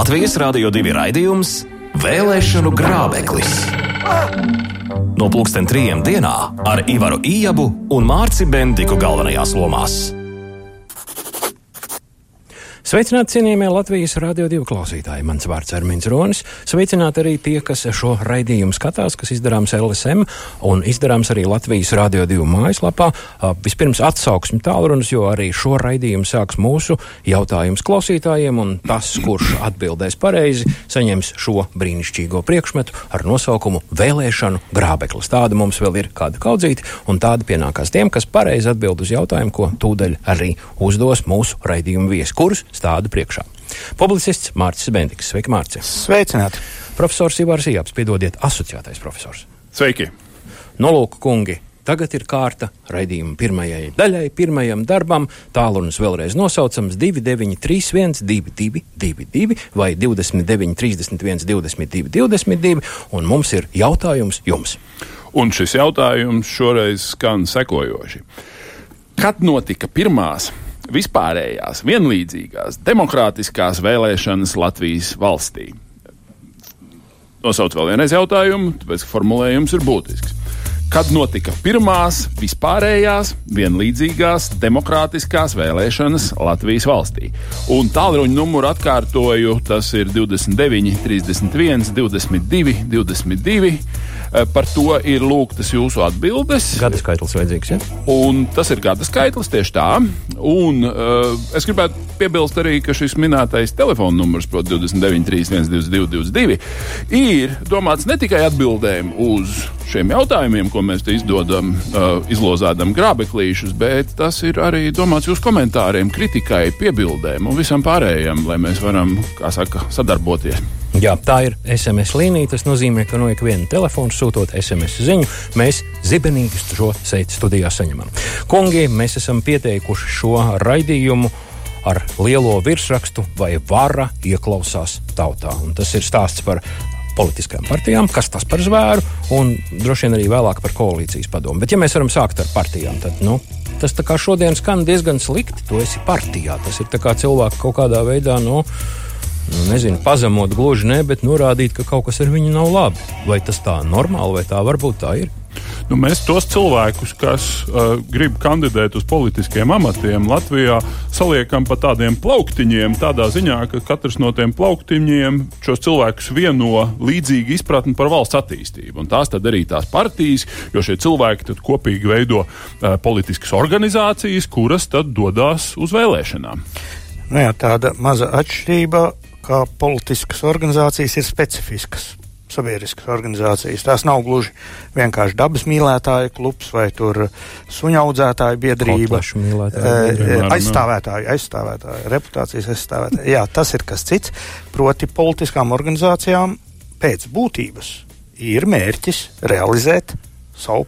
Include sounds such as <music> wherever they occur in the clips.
Latvijas Rādio 2 raidījums Vēlēšanu grābeklis. No pulksten trijiem dienā ar Ivaru Ijabu un Mārci Bendiku galvenajās lomās. Sveicināti cienījamie Latvijas Rādio 2 klausītāji. Mans vārds ir Mins Ronis. Sveicināti arī tie, kas šo raidījumu skatās, kas izdarāms LSM un izdarāms arī Latvijas Rādio 2 mājaslapā. Vispirms atsauksmi tālrunis, jo arī šo raidījumu sāks mūsu jautājums klausītājiem, un tas, kurš atbildēs pareizi, saņems šo brīnišķīgo priekšmetu ar nosaukumu Vēlēšanu grābeklis. Tāda mums vēl ir kāda kaudzīta, un tāda pienākās tiem, kas pareizi atbild uz jautājumu, ko tūdaļ arī uzdos mūsu raidījumu viesi. Stādu priekšā. Publicists Mārcis Bendiks. Sveiki, Mārcis! Sveicināti! Profesors Ivars Ijāps, piedodiet, asociētais profesors. Sveiki! Nolūku kungi! Tagad ir kārta raidījuma pirmajai daļai, pirmajam darbam. Tālrunis vēlreiz nosaucams 293, 222, vai 29, 31, 22, 22, un mums ir jautājums jums. Un šis jautājums šoreiz skan sekojoši. Kad notika pirmās vispārējās, vienlīdzīgās, demokrātiskās vēlēšanas Latvijas valstī. Nosauc vēl vienreiz jautājumu, tāpēc formulējums ir būtisks. Kad notika pirmās vispārējās, vienlīdzīgās, demokrātiskās vēlēšanas Latvijas valstī? Un tālruņa numuru atkārtoju, tas ir 29, 31, 22, 22. Eh, par to ir lūgtas jūsu atbildes. Gada skaitlis vajadzīgs, ja? Un tas ir gada skaitlis tieši tā. Un uh, es gribētu piebilst arī, ka šis minētais telefona numurs, proti, 29, 31, 22, ir domāts ne tikai atbildēm uz šiem jautājumiem, ko mēs te izdodam, uh, izlozādam grābeklīšus, bet tas ir arī domāts jūsu komentāriem, kritikai, piebildēm un visam pārējiem, lai mēs varam, kā saka, sadarboties. Jā, tā ir SMS līnija. Tas nozīmē, ka no ikviena telefona sūtot SMS ziņu, mēs zibenīgi šo seitu studijā saņemam. Kungi, mēs esam pieteikuši šo raidījumu ar lielo virsrakstu, vai vara ieklausās tautā. Un tas ir stāsts par politiskajām partijām, kas tas par zvēru, un droši vien arī vēlāk par koalīcijas padomu. Bet, ja mēs varam sākt ar partijām, tad nu, tas šodien skan diezgan slikti. Tu esi partijā. Tas ir cilvēks kaut kādā veidā. Nu, nu, nezinu, pazemot gluži ne, bet norādīt, ka kaut kas ar viņu nav labi. Vai tas tā normāli, vai tā varbūt tā ir? Nu, mēs tos cilvēkus, kas uh, grib kandidēt uz politiskiem amatiem Latvijā, saliekam pa tādiem plauktiņiem, tādā ziņā, ka katrs no tiem plauktiņiem šos cilvēkus vieno līdzīgu izpratni par valsts attīstību. Un tās tad arī tās partijas, jo šie cilvēki kopīgi veido uh, politiskas organizācijas, kuras tad dodas uz vēlēšanām. Nu jā, tāda maza atšķirība kā politiskas organizācijas ir specifiskas. Sabiedriskas organizācijas. Tās nav gluži vienkārši dabas mīlētāju klubs vai suņa audzētāju biedrība. E, aizstāvētāju, aizstāvētāju, reputācijas aizstāvētāju. Jā, tas ir kas cits. Proti, politiskām organizācijām pēc būtības ir mērķis realizēt savu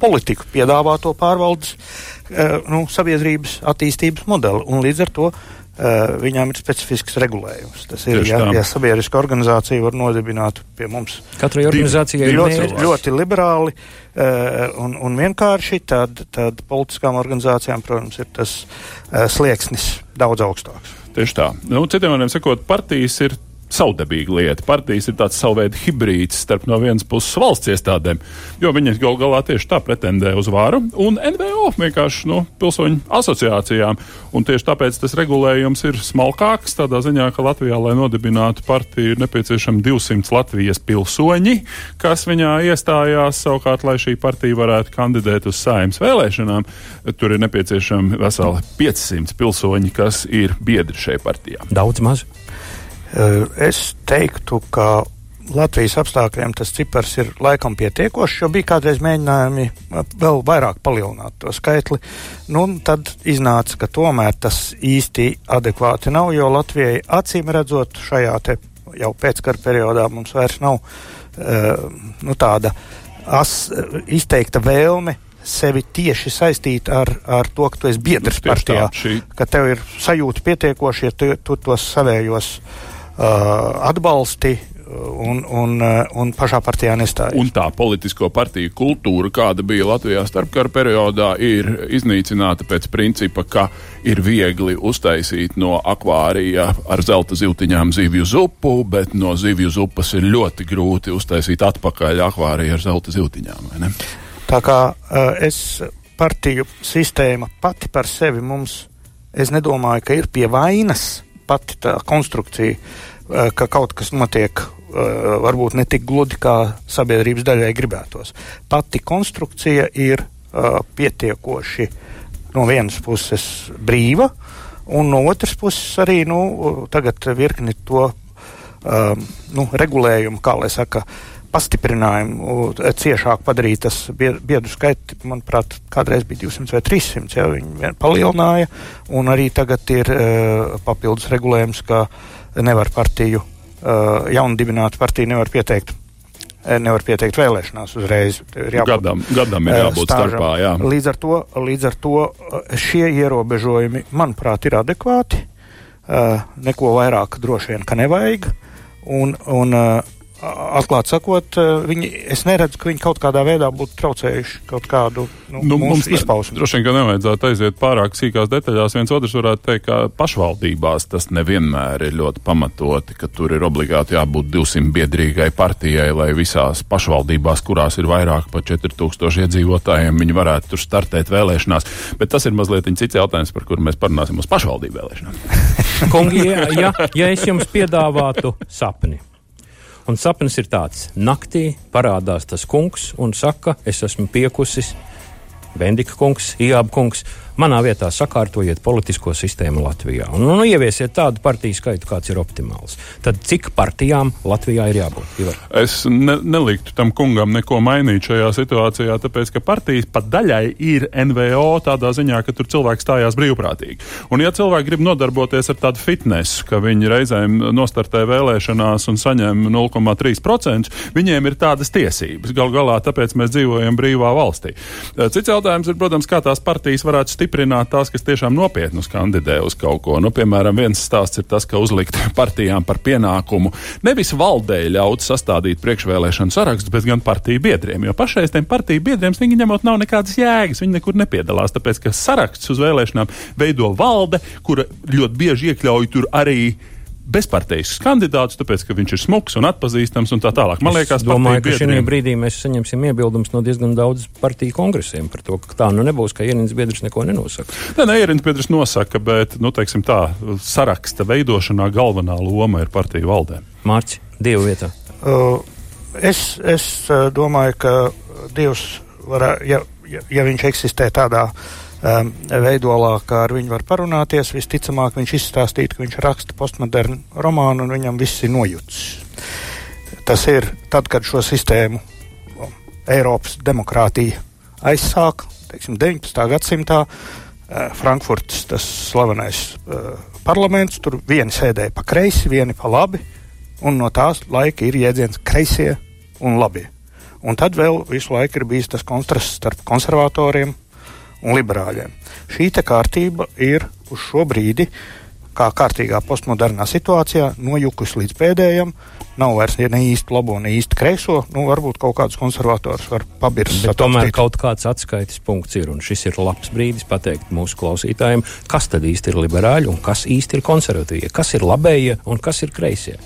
politiku, piedāvāto pārvaldes e, nu, sabiedrības attīstības modeli. Un līdz ar to Uh, viņām ir specifisks regulējums. Tas ir, ja, ja sabiedriska organizācija var nodibināt pie mums. Katrai organizācijai ir ļoti, ļoti liberāli uh, un, un vienkārši, tad, tad politiskām organizācijām, protams, ir tas uh, slieksnis daudz augstāks. Tieši tā. Nu, citiem vārdiem sakot, partijas ir saudabīga lieta. Partijas ir tāds savveida hibrīds starp no vienas puses valsts iestādēm, jo viņas gal galā tieši tā pretendē uz varu, un NVO vienkārši nu, pilsoņu asociācijām. Un tieši tāpēc tas regulējums ir smalkāks, tādā ziņā, ka Latvijā, lai nodibinātu partiju, ir nepieciešami 200 Latvijas pilsoņi, kas viņā iestājās. Savukārt, lai šī partija varētu kandidēt uz saimnes vēlēšanām, tur ir nepieciešami veseli 500 pilsoņi, kas ir biedri šai partijā. Daudz maz. Eh, es teiktu, ka Latvijas apstākļiem tas cipars ir laikam pietiekošs, jo bija kādreiz mēģinājumi eh, vēl vairāk palielināt to skaitli. Nu, tad iznāca, ka tomēr tas īsti adekvāti nav, jo Latvijai acīm redzot šajā te jau pēckara periodā mums vairs nav uh, nu, tāda as, izteikta vēlme sevi tieši saistīt ar, ar to, ka tu esi biedrs nu, partijā, tā, šī... ka tev ir sajūta pietiekoši, ja tu, tu tos savējos uh, Uh, atbalsti un, un, un pašā partijā nestājas. Un tā politisko partiju kultūra, kāda bija Latvijā starpkara periodā, ir iznīcināta pēc principa, ka ir viegli uztaisīt no akvārija ar zelta zivtiņām zivju zupu, bet no zivju zupas ir ļoti grūti uztaisīt atpakaļ akvāriju ar zelta zivtiņām. Tā kā uh, es partiju sistēma pati par sevi mums, es nedomāju, ka ir pie vainas pati tā konstrukcija, uh, ka kaut kas notiek uh, varbūt ne tik gludi, kā sabiedrības daļai gribētos. Pati konstrukcija ir uh, pietiekoši no vienas puses brīva, un no otras puses arī nu, tagad virkni to um, nu, regulējumu, kā lai saka, pastiprinājumu, ciešāk padarīt tas biedru skaits, manuprāt, kādreiz bija 200 vai 300, ja viņi palielināja, un arī tagad ir uh, papildus regulējums, ka nevar partiju uh, jaunu dibinātu partiju nevar pieteikt. Eh, nevar pieteikt vēlēšanās uzreiz. Jābūt, gadam, gadam ir jābūt stāžam. starpā. Jā. Līdz ar, to, līdz ar to šie ierobežojumi, manuprāt, ir adekvāti. Uh, neko vairāk droši vien, ka nevajag. Un, un uh, atklāti sakot, viņi, es neredzu, ka viņi kaut kādā veidā būtu traucējuši kaut kādu nu, nu, mums izpausmi. Droši vien, ka nevajadzētu aiziet pārāk sīkās detaļās. Viens otrs varētu teikt, ka pašvaldībās tas nevienmēr ir ļoti pamatoti, ka tur ir obligāti jābūt 200 biedrīgai partijai, lai visās pašvaldībās, kurās ir vairāk par 4000 iedzīvotājiem, viņi varētu tur startēt vēlēšanās. Bet tas ir mazliet cits jautājums, par kuru mēs parunāsim uz pašvaldību vēlēšanām. Kungi, ja, ja, ja es jums piedāvātu sapni. Un sapnis ir tāds: naktī parādās tas kungs un saka, es esmu piekusis, Vendika kungs, Iāba kungs manā vietā sakārtojiet politisko sistēmu Latvijā un nu, ieviesiet tādu partiju skaitu, kāds ir optimāls. Tad cik partijām Latvijā ir jābūt? Ivar? Es ne, neliktu tam kungam neko mainīt šajā situācijā, tāpēc ka partijas pat daļai ir NVO tādā ziņā, ka tur cilvēks stājās brīvprātīgi. Un ja cilvēki grib nodarboties ar tādu fitnesu, ka viņi reizēm nostartē vēlēšanās un saņem 0,3%, viņiem ir tādas tiesības. Gal galā tāpēc mēs dzīvojam brīvā valstī. Cits jautājums ir, protams, kā tās partijas varētu stiprināt tās, kas tiešām nopietnus kandidē uz kaut ko. Nu, piemēram, viens stāsts ir tas, ka uzlikt <laughs> partijām par pienākumu nevis valdei ļaut sastādīt priekšvēlēšanu sarakstus, bet gan partiju biedriem. Jo pašais tiem partiju biedriem viņi ņemot nav nekādas jēgas, viņi nekur nepiedalās, tāpēc ka saraksts uz vēlēšanām veido valde, kura ļoti bieži iekļauj tur arī bezparteisks kandidāts, tāpēc, ka viņš ir smuks un atpazīstams un tā tālāk. Man liekas, es domāju, ka šajā brīdī mēs saņemsim iebildumus no diezgan daudz partiju kongresiem par to, ka tā nu nebūs, ka ierindis biedrs neko nenosaka. Nē, ne, ierindis biedrs nosaka, bet, nu, teiksim tā, saraksta veidošanā galvenā loma ir partiju valdē. Mārci, Dievu vietā. Uh, es, es uh, domāju, ka Dievs var, ja, ja, ja viņš eksistē tādā uh, um, veidolā, kā ar viņu var parunāties. Visticamāk, viņš izstāstītu, ka viņš raksta postmodernu romānu un viņam viss ir nojūts. Tas ir tad, kad šo sistēmu Eiropas demokrātija aizsāka, teiksim, 19. gadsimtā. Uh, Frankfurts, tas slavenais uh, parlaments, tur vieni sēdēja pa kreisi, vieni pa labi, un no tās laika ir jēdziens kreisie un labie. Un tad vēl visu laiku ir bijis tas kontrasts starp konservatoriem un liberāļiem. Šī kārtība ir uz šo brīdi, kā kārtīgā postmodernā situācijā, nojukusi līdz pēdējam. Nav vairs ne īsti labo, ne īsti kreiso. Nu, varbūt kaut kādus konservatorus var pabirst. Tomēr kaut kāds atskaites punkts ir, un šis ir labs brīdis pateikt mūsu klausītājiem, kas tad īsti ir liberāļi un kas īsti ir konservatīvie, kas ir labējie un kas ir kreisie.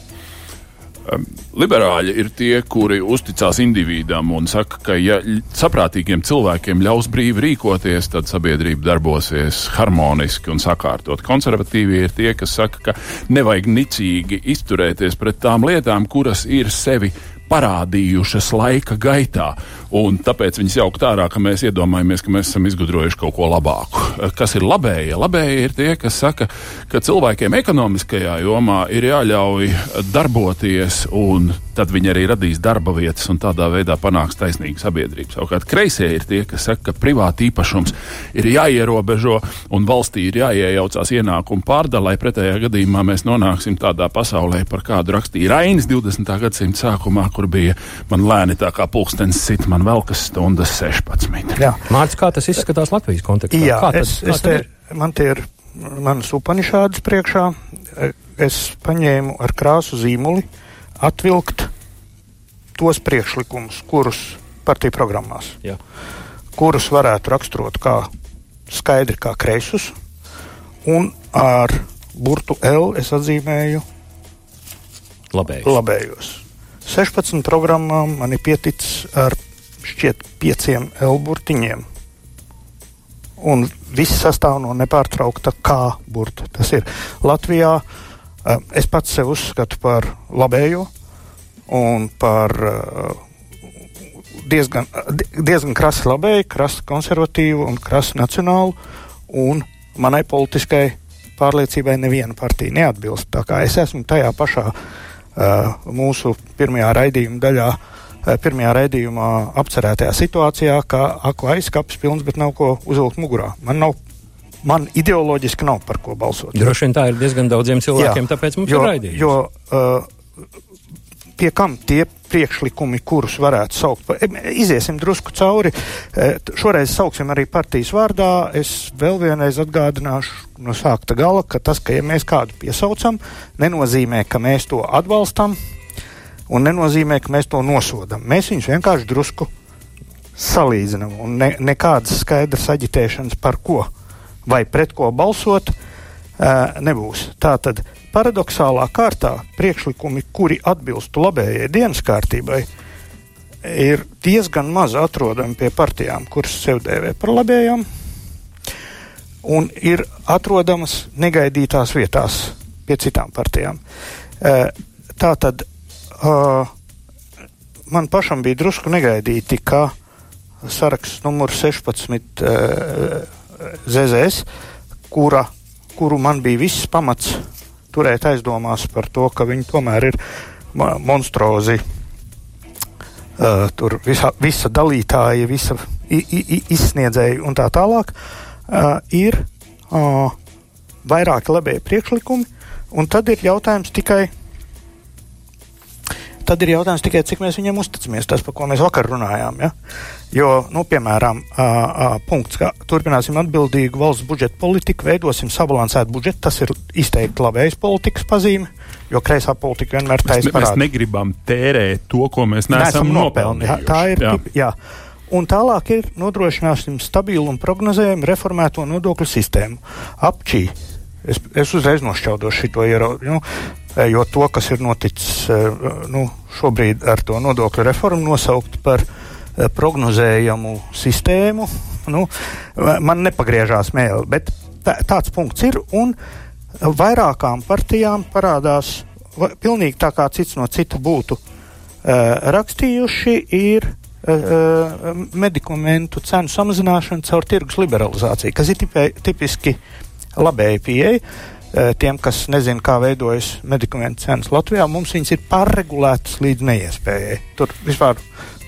Liberāļi ir tie, kuri uzticās individam un saka, ka ja saprātīgiem cilvēkiem ļaus brīvi rīkoties, tad sabiedrība darbosies harmoniski un sakārtot. Konservatīvie ir tie, kas saka, ka nevajag nicīgi izturēties pret tām lietām, kuras ir sevi parādījušas laika gaitā. Un tāpēc viņas jaukt ārā, ka mēs iedomājamies, ka mēs esam izgudrojuši kaut ko labāku. Kas ir labējie? Labējie ir tie, kas saka, ka cilvēkiem ekonomiskajā jomā ir jāļauj darboties, un tad viņi arī radīs darba vietas un tādā veidā panāks taisnīgu sabiedrību. Savukārt kreisie ir tie, kas saka, ka privāti īpašums ir jāierobežo un valstī ir jāiejaucās ienākumu pārdalē. Pretējā gadījumā mēs nonāksim tādā pasaulē, par kādu rakstīja Rainis 20. gadsimta sākumā, kur bija man lēni tā kā pulkstenis sit man vēl kas stundas 16. Jā. Mārcis, kā tas izskatās Latvijas kontekstā? Jā, kā tas, es, es te, man te ir manas upanišādas priekšā. Es paņēmu ar krāsu zīmuli atvilkt tos priekšlikumus, kurus partiju programmās, Jā. kurus varētu raksturot kā skaidri kā kreisus, un ar burtu L es atzīmēju Labējs. labējos. 16 programmām man ir pieticis ar šķiet pieciem L burtiņiem. Un viss sastāv no nepārtraukta kā burta. Tas ir Latvijā. eh, Es pats sev uzskatu par labējo un par eh, diezgan, diezgan krasi labēju, krasi konservatīvu un krasi nacionālu. Un manai politiskai pārliecībai neviena partija neatbilst. Tā kā es esmu tajā pašā uh, mūsu pirmajā raidījuma daļā, uh, pirmajā raidījumā apcerētajā situācijā, ka aku aizskapis pilns, bet nav ko uzvilkt mugurā. Man nav. Man ideoloģiski nav par ko balsot. Droši vien tā ir diezgan daudziem cilvēkiem, Jā, tāpēc mums jo, ir raidījums. Jo, uh, pie kam tie priekšlikumi, kurus varētu saukt em, iziesim drusku cauri. Eh, Šoreiz sauksim arī partijas vārdā. Es vēl vienreiz atgādināšu no sākta gala, ka tas, ka ja mēs kādu piesaucam, nenozīmē, ka mēs to atbalstam un nenozīmē, ka mēs to nosodam. Mēs viņus vienkārši drusku salīdzinām un ne, nekādas skaidras aģitēšanas par ko vai pret ko balsot nebūs. Tātad paradoxālā kārtā priekšlikumi, kuri atbilstu labējai dienas kārtībai, ir diezgan maz atrodami pie partijām, kuras sev dēvē par labējām, un ir atrodamas negaidītās vietās pie citām partijām. Uh, tā tad uh, man pašam bija drusku negaidīti, ka saraksts numur 16 uh, ZZS, kura, kuru man bija viss pamats turēt aizdomās par to, ka viņi tomēr ir monstrozi. Uh, tur visa, visa dalītāja, visa i, i, izsniedzēja un tā tālāk, uh, ir uh, vairāki labie priekšlikumi, un tad ir jautājums tikai, tad ir jautājums tikai, cik mēs viņiem uzticamies, tas, par ko mēs vakar runājām. Ja? Jo, nu, piemēram, a, a, punkts, ka turpināsim atbildīgu valsts budžeta politiku, veidosim sabalansētu budžetu, tas ir izteikti labējs politikas pazīme, jo kreisā politika vienmēr taisa ne, mēs negribam tērēt to, ko mēs neesam Neesam nopelnījuši. Jā, tā ir. Jā. Jā. Un tālāk ir nodrošināsim stabilu un prognozējumu reformēto nodokļu sistēmu. Apčī. Es, es uzreiz nošķaudošu šo ieraugu, nu, jo to, kas ir noticis eh, nu, šobrīd ar to nodokļu reformu, nosaukt par eh, prognozējamu sistēmu, nu, man nepagriežās mēlē. Bet tā, tāds punkts ir. Vairākām partijām parādās, pilnīgi tā kā cits no cita būtu rakstījuši, ir medikamentu cenu samazināšana caur tirgus liberalizāciju, kas ir tipai, tipiski labēji pieeja. Uh, tiem, kas nezina, kā veidojas medikamentu cenas Latvijā, mums viņas ir pārregulētas līdz neiespējai. Tur vispār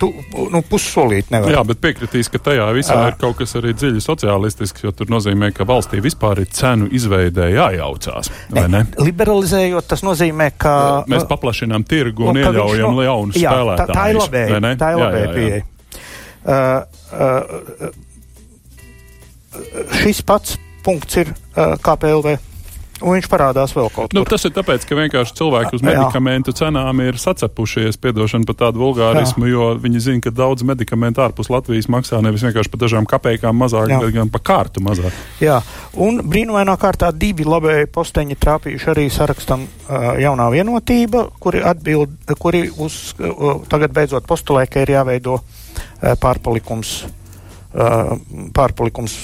tu, nu, pussolīt nevar. Jā, bet piekritīs, ka tajā visā Ā. ir kaut kas arī dziļi sociālistisks, jo tur nozīmē, ka valstī vispār ir cenu izveidē jājaucās. vai ne? Liberalizējot, tas nozīmē, ka Mēs paplašinām tirgu un ieļaujam no- jaunus jā, spēlētājus. Tā, tā ir labēja, ne? tā ir labēja pieeja. Uh, uh, šis pats punkts ir uh, KPLV, un viņš parādās vēl kaut Nu, kur. tas ir tāpēc, ka vienkārši cilvēki uz Jā. medikamentu cenām ir sacepušies, piedošana par tādu vulgārismu, jo viņi zina, ka daudz medikamentu ārpus Latvijas maksā nevis vienkārši par dažām kapekām mazāk, Jā. bet gan par kārtu mazāk. Jā, un brīnumainā kārtā divi labēji posteņi trāpījuši arī sarakstam uh, jaunā vienotība, kuri atbild, kuri uz, uh, tagad beidzot postulē, ka ir jāveido uh, pārpalikums. Pārpalikums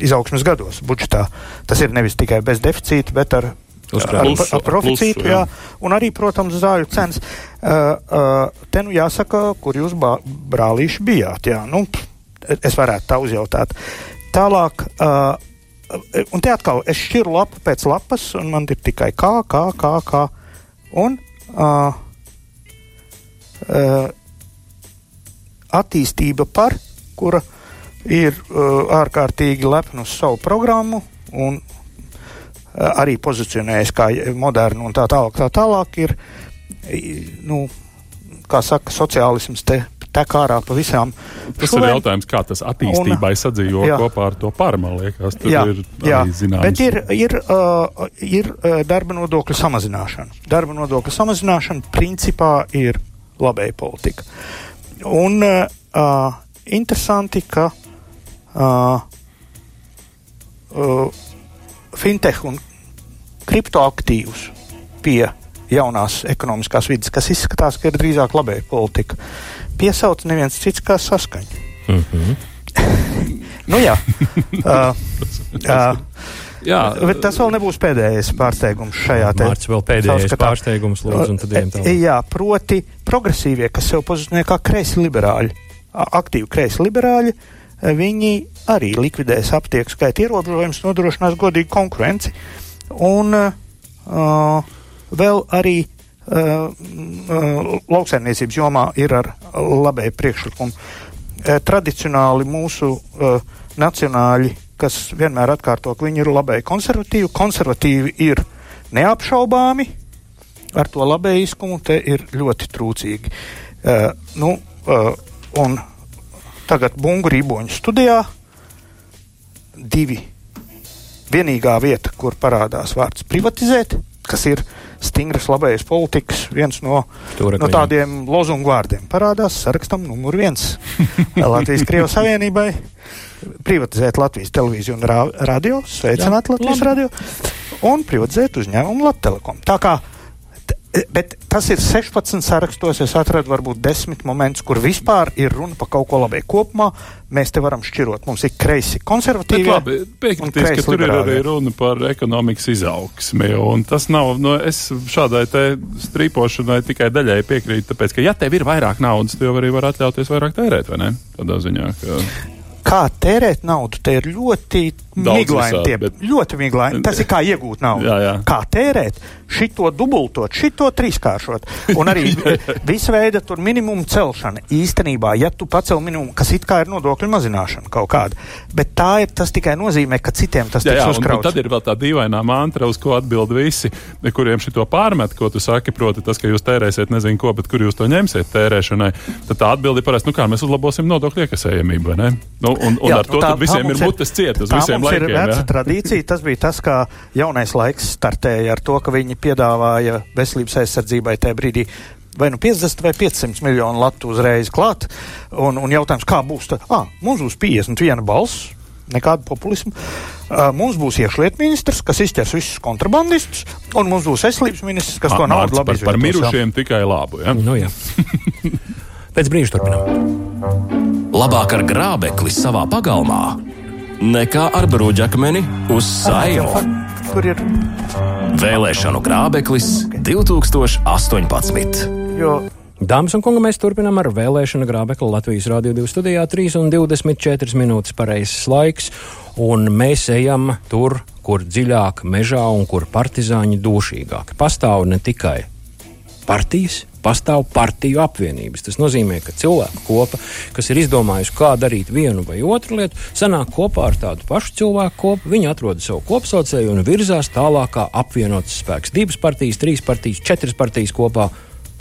izaugsmes gados budžetā. Tas ir nevis tikai bez deficīta, bet ar, ar, plusu, ar, proficītu. Jā. jā. Un arī, protams, zāļu cenas. Uh, uh, te nu jāsaka, kur jūs bā, brālīši bijāt. Jā. Nu, es varētu tā uzjautāt. Tālāk. Uh, Un te atkal es šķiru lapu pēc lapas, un man ir tikai kā, kā, kā, kā. Un uh, uh, attīstība par, kura ir uh, ārkārtīgi lepna uz savu programmu un uh, arī pozicionējas kā moderna un tā tālāk, tā tālāk ir, nu, kā saka, sociālisms te tek ārā pa visām. Tas šuvēm. ir jautājums, kā tas attīstībai sadzīvo jā. kopā ar to. Tur jā, ir jā. zināms. Bet ir, ir, uh, ir darba nodokļu samazināšana. Darba nodokļu samazināšana principā ir labēja politika. Un uh, interesanti, ka uh, uh, fintech un kriptoaktīvus pie jaunās ekonomiskās vidas, kas izskatās, ka ir drīzāk labēja politika, piesauc neviens cits kā saskaņa. Mm -hmm. <laughs> nu jā. Uh, uh, Jā, bet tas vēl nebūs pēdējais pārsteigums šajā te. Mārts vēl pēdējais savskatā. pārsteigums, lūdzu, un tad ejam tālāk. Jā, proti progresīvie, kas sev pozicionē kā kreisi liberāļi, aktīvi kreisi liberāļi, viņi arī likvidēs aptieku skaitu ierobežojumus, nodrošinās godīgu konkurenci. Un uh, vēl arī uh, uh, lauksaimniecības jomā ir ar labēju priekšlikumu. Uh, tradicionāli mūsu uh, nacionāļi, kas vienmēr atkārto, ka viņi ir labēji konservatīvi, konservatīvi ir neapšaubāmi, ar to labējiskumu te ir ļoti trūcīgi. Uh, nu, uh, un tagad bungu rīboņu studijā divi. Vienīgā vieta, kur parādās vārds privatizēt, kas ir stingras labējas politikas, viens no, Turakliņa. no tādiem lozungu vārdiem. Parādās sarakstam numur viens <laughs> Latvijas Krievijas Savienībai privatizēt Latvijas televīziju un ra radio, sveicināt Jā, Latvijas labi. radio un privatizēt uzņēmumu Latvijas Telekom. Tā kā Bet tas ir 16 sarakstos. Es atradu varbūt 10 momentus, kur vispār ir runa par kaut ko labi. Kopumā mēs te varam šķirot. Mums ir kreisi konservatīvi. Labi, piekritīs, ka tur ir arī runa par ekonomikas izaugsmi. Un tas nav, no, es šādai te strīpošanai tikai daļai piekrītu, tāpēc, ka ja tev ir vairāk naudas, tu jau arī var atļauties vairāk tērēt, vai ne? Tādā ziņā. Ka kā tērēt naudu, te ir ļoti miglaini. Ļoti miglaini. Tas ir kā iegūt naudu. Jā, jā. Kā tērēt, šito dubultot, šito trīskāršot. Un arī <laughs> visa veida tur minimumu celšana. Īstenībā, ja tu pacel minimumu, kas it kā ir nodokļu mazināšana kaut kāda, bet tā ir, tas tikai nozīmē, ka citiem tas tiks uzkrauts. Tad ir vēl tā dīvainā mantra, uz ko atbild visi, kuriem šito pārmet, ko tu saki, proti tas, ka jūs tērēsiet nezinu ko, bet kur jūs to ņemsiet tērēšanai. Tad tā atbildi parasti, nu kā mēs uzlabosim nodokļu iekasējamību, vai ne? Nu, un, un jā, ar to tā, visiem ir mutes ciet uz visiem laikiem. Tā ir veca <laughs> tradīcija. Tas bija tas, kā jaunais laiks startēja ar to, ka viņi piedāvāja veselības aizsardzībai tajā brīdī vai nu 50 vai 500 miljonu latu uzreiz klāt. Un, un jautājums, kā būs? Tad, ah, mums būs 51 balss, nekādu populismu. Uh, mums būs iekšlietu ministrs, kas izķers visus kontrabandistus, un mums būs veselības ministrs, kas to naudu labi izvietos. Par, par mirušiem jā. tikai labu. Ja? Nu, jā. <laughs> Pēc brīža turpinām. Labāk ar grābekli savā pagalmā nekā ar bruģakmeni uz saimnu. Kur ir? Vēlēšanu grābeklis 2018. Jo Dāmas un kungi, mēs turpinām ar vēlēšanu grābekli Latvijas Rādio 2 studijā 3,24 minūtes pareizes laiks, un mēs ejam tur, kur dziļāk mežā un kur partizāņi dūšīgāk. Pastāv ne tikai partijas, pastāv partiju apvienības. Tas nozīmē, ka cilvēku kopa, kas ir izdomājusi, kā darīt vienu vai otru lietu, sanāk kopā ar tādu pašu cilvēku kopu, viņi atrod savu kopsaucēju un virzās tālāk kā apvienots spēks. Divas partijas, trīs partijas, četras partijas kopā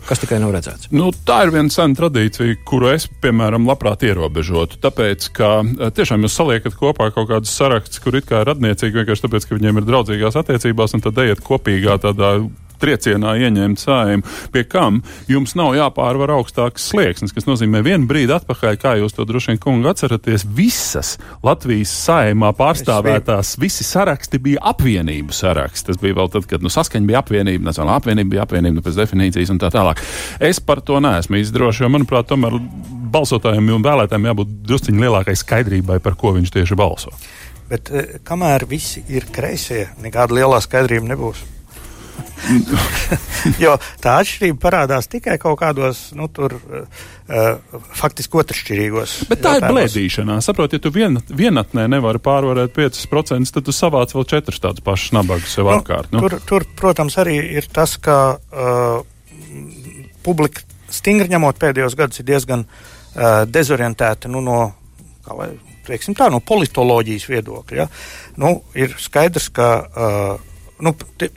kas tikai nav redzēts. Nu, tā ir viena sena tradīcija, kuru es, piemēram, labprāt ierobežotu. Tāpēc, ka eh, tiešām jūs saliekat kopā kaut kādus sarakstus, kur it kā ir radniecīgi vienkārši tāpēc, ka viņiem ir draudzīgās attiecībās, un tad ejiet kopīgā tādā triecienā ieņemt sājumu, pie kam jums nav jāpārvar augstāks slieksnis, kas nozīmē vienu brīdi atpakaļ, kā jūs to droši vien kungi atceraties, visas Latvijas saimā pārstāvētās, visi saraksti bija apvienību saraksti. Tas bija vēl tad, kad nu, saskaņa bija apvienība, nacionāla apvienība bija apvienība nu, pēc definīcijas un tā tālāk. Es par to neesmu izdrošs, jo, manuprāt, tomēr balsotājiem un vēlētājiem jābūt drusciņi lielākai skaidrībai, par ko viņš tieši balso. Bet eh, kamēr visi ir kreisie, nekāda lielā skaidrība nebūs. <laughs> jo tā atšķirība parādās tikai kaut kādos, nu, tur uh, faktiski otršķirīgos. Bet tā jautājumos. ir blēdīšanā. Saprot, ja tu vien, vienatnē nevari pārvarēt 5%, tad tu savāc vēl 4 tādus pašus nabagus sev nu, apkārt. Nu? Tur, tur, protams, arī ir tas, ka uh, publika stingri ņemot pēdējos gadus ir diezgan uh, dezorientēta nu, no, lai, tā, no politoloģijas viedokļa. Ja? Nu, ir skaidrs, ka uh, nu,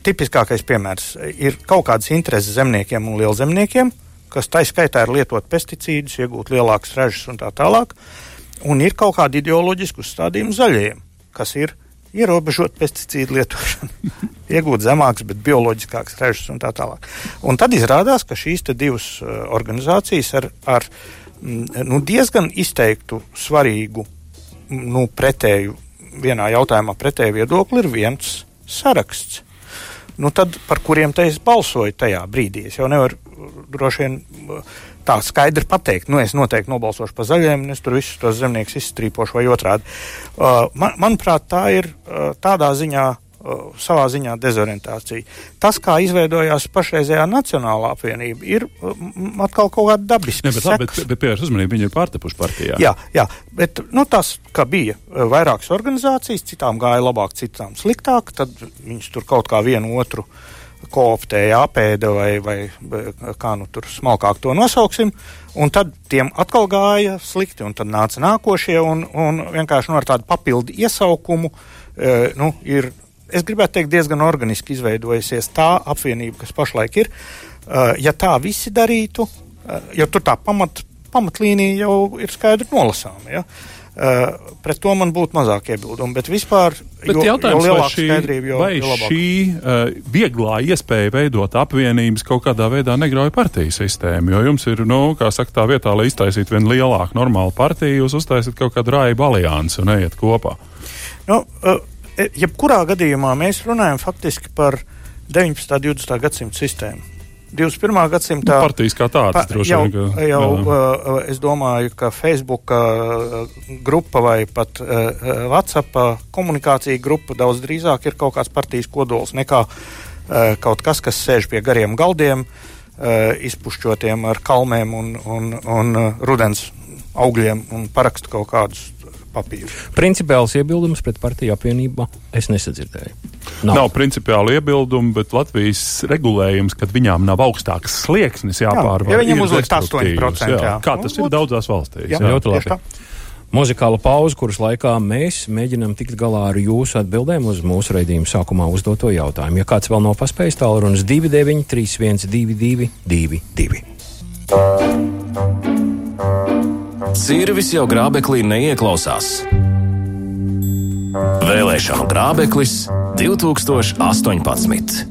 tipiskākais piemērs ir kaut kādas intereses zemniekiem un lielzemniekiem. kas tā skaitā ir lietot pesticīdus, iegūt lielākas ražas un tā tālāk. Un ir kaut kādi ideoloģiski uzstādījumi zaļajiem, kas ir ierobežot pesticīdu lietošanu, <laughs> iegūt zemākas, bet bioloģiskākas ražas un tā tālāk. Un tad izrādās, ka šīs divas uh, organizācijas ar, ar mm, nu, diezgan izteiktu svarīgu nu, pretēju, vienā jautājumā pretēju viedokli ir viens saraksts. Nu, tad, par kuriem te es balsoju tajā brīdī, es jau nevaru droši vien tā skaidri pateikt, nu, es noteikti nobalsošu par zaļiem, un es tur visus tos zemniekus izstrīpošu vai otrādi. Uh, man, manuprāt, tā ir uh, tādā ziņā. Uh, savā ziņā dezorientācija. Tas, kā izveidojās pašreizējā Nacionālā apvienība, ir uh, atkal kaut kāda dabiska. Ne, bet, labi, bet, bet pievērš uzmanību, viņi ir pārtepuši partijā. Jā, jā, bet nu, tas, ka bija uh, vairākas organizācijas, citām gāja labāk, citām sliktāk, tad viņas tur kaut kā vienu otru uh, kooptēja apēda vai, vai kā nu tur smalkāk to nosauksim, un tad tiem atkal gāja slikti, un tad nāca nākošie, un, un vienkārši nu, ar tādu papildu iesaukumu, e, nu, ir, es gribētu teikt, diezgan organiski izveidojusies tā apvienība, kas pašlaik ir. E, ja tā visi darītu, e, jo tur tā pamat, pamatlīnija jau ir skaidri nolasāma, ja, Uh, pret to man būtu mazāk iebildumu. Bet vispār, bet jo, jautājums, jo vai šī, jo, vai jo šī uh, vieglā iespēja veidot apvienības kaut kādā veidā negrauj partiju sistēmu? Jo jums ir, nu, kā saka, tā vietā, lai iztaisītu vienu lielāku normālu partiju, jūs uztaisat kaut kādu rāju aliansi un ejiet kopā. Nu, uh, jebkurā gadījumā mēs runājam faktiski par 19. un 20. gadsimta sistēmu. 21. gadsimtā. Nu, partijas kā tādas, pa, droši vien. Jau, ka, jau uh, es domāju, ka Facebook uh, grupa vai pat uh, WhatsApp komunikācija grupa daudz drīzāk ir kaut kāds partijas kodols nekā kaut kas, kas sēž pie gariem galdiem, izpušķotiem ar kalmēm un, un, un rudens augļiem un parakstu kaut kādus papīru. Principiāls iebildums pret partiju apvienību es nesadzirdēju. Nav, nav principiāli iebildumi, bet Latvijas regulējums, kad viņām nav augstāks slieksnis jāpārvar. Jā, ja viņam uzlikt 8%. Jā. Jā. Kā tas ir daudzās valstīs. Jā, jā. ļoti labi. Muzikāla pauze, kuras laikā mēs mēģinām tikt galā ar jūsu atbildēm uz mūsu raidījuma sākumā uzdoto jautājumu. Ja kāds vēl nav paspējis, tālrunis 2931, 222, 222. Cirvis jau grābeklī neieklausās. Vēlēšanu grābeklis 2018.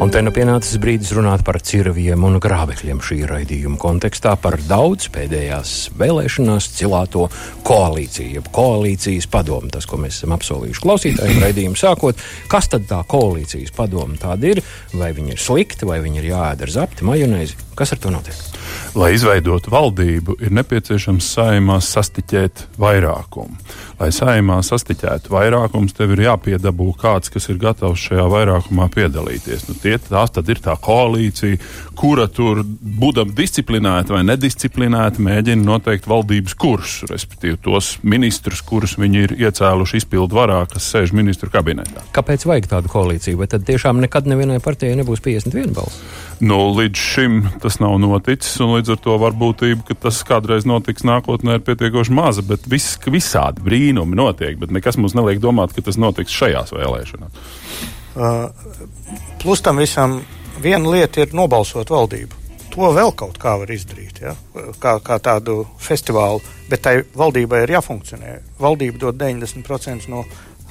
Un te nu pienācis brīdis runāt par cirviem un grābekļiem šī raidījuma kontekstā, par daudz pēdējās vēlēšanās cilāto koalīciju, jeb koalīcijas padomu, tas, ko mēs esam apsolījuši klausītājiem <clears throat> raidījumu sākot. Kas tad tā koalīcijas padoma tāda ir? Vai viņi ir slikti, vai viņi ir jāēd ar zapti, majonēzi? Kas ar to notiek? Lai izveidotu valdību, ir nepieciešams saimā sastiķēt vairākumu. Lai saimā sastiķētu vairākums, tev ir jāpiedabū kāds, kas ir gatavs šajā vairākumā piedalīties. Nu, tie, tās tad ir tā koalīcija, kura tur, būdama disciplinēta vai nedisciplinēta, mēģina noteikt valdības kursu, respektīvi tos ministrus, kurus viņi ir iecēluši izpildu varā, kas sēž ministru kabinetā. Kāpēc vajag tādu koalīciju? Vai tad tiešām nekad nevienai partijai nebūs 51 balss? Nu, līdz šim tas nav noticis, un līdz ar to varbūtība, ka tas kādreiz notiks nākotnē, ir pietiekoši maza. Bet viss, visādi brīnumi notiek, bet nekas mums neliek domāt, ka tas notiks šajās vēlēšanās. Uh, plus tam visam viena lieta ir nobalsot valdību. To vēl kaut kā var izdarīt, ja? kā, kā tādu festivālu, bet tai valdībai ir jāfunkcionē. Valdība dod 90% no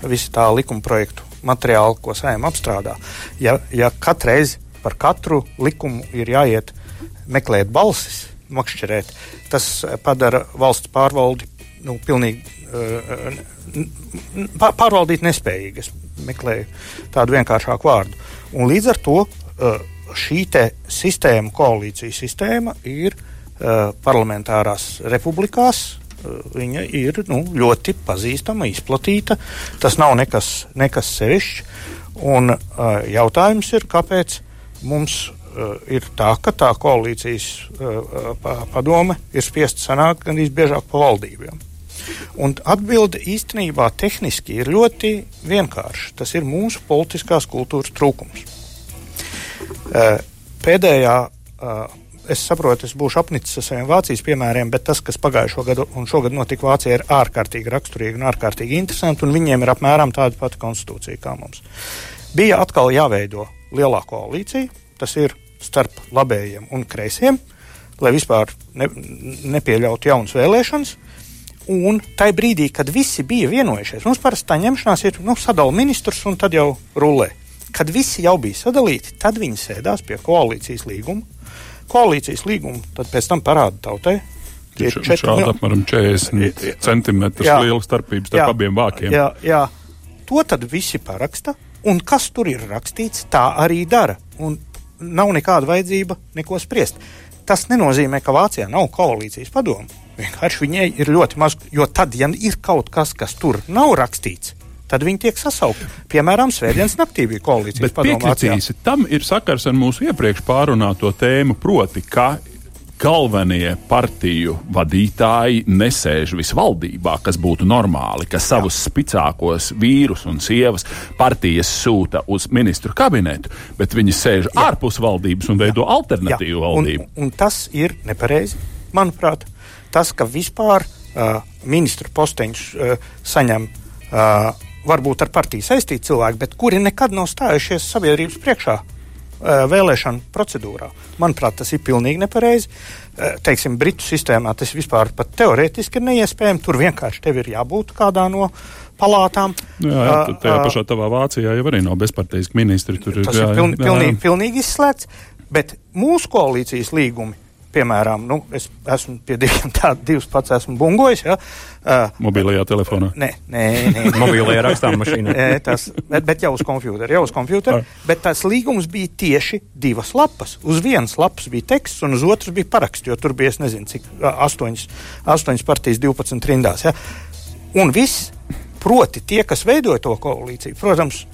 visa tā likuma projektu materiāla, ko saimē apstrādā. Ja, ja katreiz par katru likumu ir jāiet meklēt balsis, makšķerēt. Tas padara valsts pārvaldi nu, pilnīgi uh, pārvaldīt nespējīgi. Es meklēju tādu vienkāršāku vārdu. Un līdz ar to uh, šī sistēma, koalīcijas sistēma, ir uh, parlamentārās republikās. Uh, viņa ir nu, ļoti pazīstama, izplatīta. Tas nav nekas, nekas sevišķs. Un uh, jautājums ir, kāpēc mums ir tā, ka tā koalīcijas padome ir spiesta sanākt gandrīz biežāk pa valdībām. Un atbilde īstenībā tehniski ir ļoti vienkārša. Tas ir mūsu politiskās kultūras trūkums. Uh, pēdējā, uh, es saprotu, es būšu apnicis ar saviem Vācijas piemēriem, bet tas, kas pagājušo gadu un šogad notika Vācijā, ir ārkārtīgi raksturīgi un ārkārtīgi interesanti, un viņiem ir apmēram tāda pati konstitūcija kā mums. Bija atkal jāveido lielā koalīcija. Tas ir starp labējiem un kreisiem, lai vispār ne, nepieļautu jaunas vēlēšanas. Un tajā brīdī, kad visi bija vienojušies, mums parasti tā ņemšanās ir nu, sadalīt ministrus un tad jau rulē. Kad visi jau bija sadalīti, tad viņi sēdās pie koalīcijas līguma. Koalīcijas līgumu tad pēc tam parāda tautai. Ir šādi apmēram 40 centimetrus liela starpība starp jā, abiem vākiem. Jā, jā, to tad visi paraksta, un kas tur ir rakstīts, tā arī dara. Un nav nekāda vajadzība neko spriest. Tas nenozīmē, ka Vācijā nav koalīcijas padomu. Vienkārši viņai ir ļoti maz, jo tad, ja ir kaut kas, kas tur nav rakstīts, tad viņi tiek sasaukti. Piemēram, Svētdienas naktī bija koalīcijas padomāts. Tam ir sakars ar mūsu iepriekš pārunāto tēmu, proti, ka galvenie partiju vadītāji nesēž visvaldībā, kas būtu normāli, ka savus spicākos vīrus un sievas partijas sūta uz ministru kabinetu, bet viņi sēž Jā. ārpus valdības un veido Jā. alternatīvu Jā. valdību. Un, un tas ir nepareizi, manuprāt. Tas, ka vispār uh, ministru posteņus uh, saņem uh, varbūt ar partiju saistīti cilvēki, bet kuri nekad nav stājušies sabiedrības priekšā vēlēšanu procedūrā. Manuprāt, tas ir pilnīgi nepareizi. Teiksim, Britu sistēmā tas vispār pat teorētiski ir neiespējami. Tur vienkārši tev ir jābūt kādā no palātām. Jā, jā tajā uh, pašā tavā Vācijā jau arī nav bezparteiski ministri. Tur tas ir, jā, ir piln, jā, pilnīgi, jā. pilnīgi izslēgts. Bet mūsu koalīcijas līgumi piemēram, nu, es esmu pie diviem tādiem, divus pats esmu bungojis. Ja, uh, Mobilajā telefonā? Nē, nē, nē. <laughs> Mobilajā rakstāmmašīnā. tas, bet, bet jau uz kompjūtera, jau uz kompjūtera. Ah. Bet tas līgums bija tieši divas lapas. Uz vienas lapas bija teksts, un uz otras bija paraksts, jo tur bija, es nezinu, cik astoņas, astoņas partijas 12 rindās. Ja. Un viss, proti tie, kas veidoja to koalīciju, protams,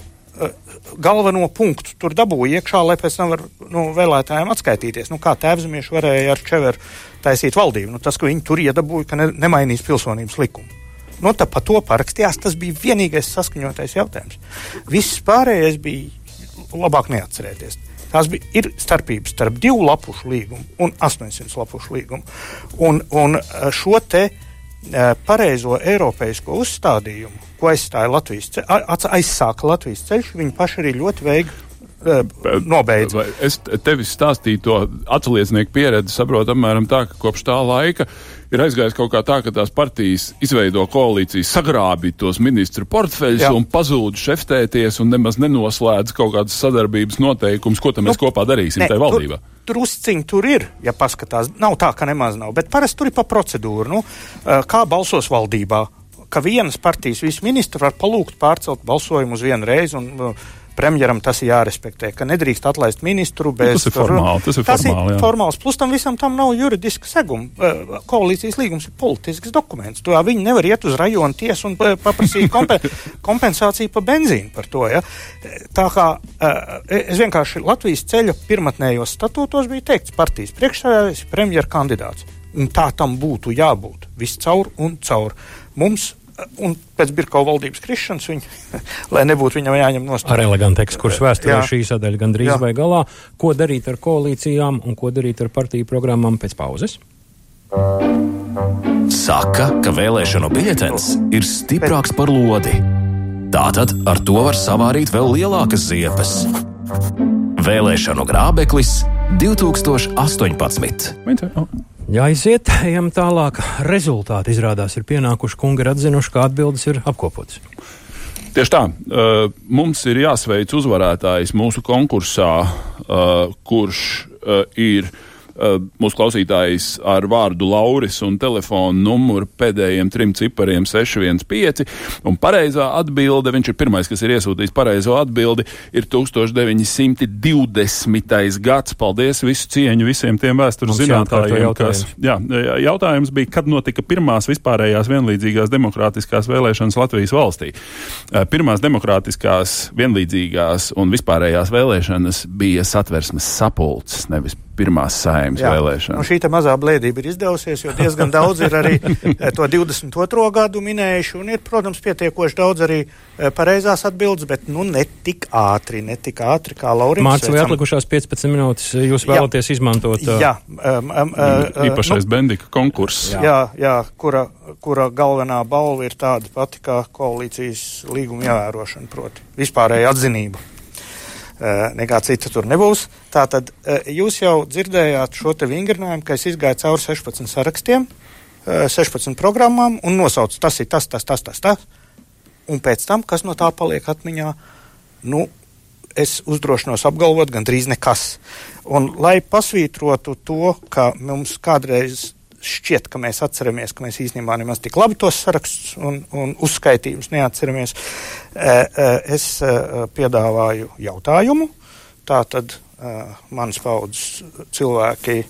galveno punktu tur dabūja iekšā, lai pēc tam var, nu, vēlētājiem atskaitīties. Nu, kā tēvzemieši varēja ar Čeveru taisīt valdību? Nu, tas, ka viņi tur iedabūja, ka ne, nemainīs pilsonības likumu. Nu, tā pa to parakstījās, tas bija vienīgais saskaņotais jautājums. Viss pārējais bija labāk neatcerēties. Tās bija, ir starpības starp divu lapušu līgumu un 800 lapušu līgumu. Un, un šo te uh, pareizo eiropeisko uzstādījumu ko aizstāja Latvijas ceļš, aizsāka Latvijas ceļš, viņi paši arī ļoti veikli nobeidz. Es tevi stāstīju to atsliecnieku pieredzi, saprotu apmēram tā, ka kopš tā laika ir aizgājis kaut kā tā, ka tās partijas izveido koalīcijas, sagrābi tos ministru portfeļus un pazūd šeftēties un nemaz nenoslēdz kaut kādas sadarbības noteikumus, ko tam nu, mēs kopā darīsim ne, tajā valdībā. Tur, Drusciņi tur ir, ja paskatās. Nav tā, ka nemaz nav, bet parasti tur ir pa procedūru. Nu, kā balsos valdībā? ka vienas partijas visu ministru var palūgt pārcelt balsojumu uz vienu reizi. Un, uh, premjeram tas ir jārespektē, ka nedrīkst atlaist ministru nu, bez. Tas ir formāli. Tas ir, tas formāli, ir formāls. Plus tam visam tam nav juridiska seguma. Koalīcijas līgums ir politisks dokuments. To viņi nevar iet uz rajonu tiesu un paprasīt kompen <laughs> kompensāciju par benzīnu par to. Ja? Tā kā es vienkārši Latvijas ceļa pirmatnējos statūtos bija teikts, partijas priekšsēdētājs ir premjera kandidāts. Un tā tam būtu jābūt. Viss caur un caur. Mums Un pēc Birkau valdības krišanas, viņa, <laughs> lai nebūtu viņam jāņem no stūra. Ar elegantu ekskursu vēsturē šī sadaļa gandrīz Jā. vai galā. Ko darīt ar koalīcijām un ko darīt ar partiju programmām pēc pauzes? Saka, ka vēlēšanu biļetens ir stiprāks par lodi. Tātad ar to var savārīt vēl lielākas ziepes. Vēlēšanu grābeklis 2018. Jāiziet, <laughs> ejam tālāk. Rezultāti izrādās ir pienākuši. Kungi ir atzinuši, ka atbildes ir apkopotas. Tieši tā. Uh, mums ir jāsveic uzvarētājs mūsu konkursā, uh, kurš uh, ir Eh, mūsu klausītājs ar vārdu Lauris un telefonu numuru pēdējiem trim cipariem 615. Un pareizā atbilde, viņš ir pirmais, kas ir iesūtījis pareizo atbildi, ir 1920. gads. Paldies visu cieņu visiem tiem vēstures zinātājiem, kas. Jā, jautājums bija, kad notika pirmās vispārējās vienlīdzīgās demokrātiskās vēlēšanas Latvijas valstī. Eh, pirmās demokrātiskās, vienlīdzīgās un vispārējās vēlēšanas bija satversmes sapulces, nevis pirmās saimnes vēlēšanas. Nu, šī mazā blēdība ir izdevusies, jo diezgan daudz ir arī eh, to 22. gadu minējuši, un ir, protams, pietiekoši daudz arī eh, pareizās atbildes, bet nu ne tik ātri, ne tik ātri kā Laurins. Mārcis, vai atlikušās 15 minūtes jūs vēlaties jā. izmantot? Uh... Jā. Um, um, uh, Īpašais nu, Bendika konkurss. Jā, jā, jā kura, kura galvenā balva ir tāda pati kā koalīcijas līguma ievērošana, proti vispārēja atzinība. Nekā cita tur nebūs. Tātad jūs jau dzirdējāt šo te vingrinājumu, ka es izgāju cauri 16 sarakstiem, 16 programmām un nosaucu tas ir tas, tas, tas, tas, tas. Un pēc tam, kas no tā paliek atmiņā, nu, es uzdrošinos apgalvot gandrīz nekas. Un, lai pasvītrotu to, ka mums kādreiz šķiet, ka mēs atceramies, ka mēs īstenībā nemaz tik labi tos sarakstus un, un uzskaitījumus neatceramies. E, e, es e, piedāvāju jautājumu. Tā tad manas paudzes cilvēki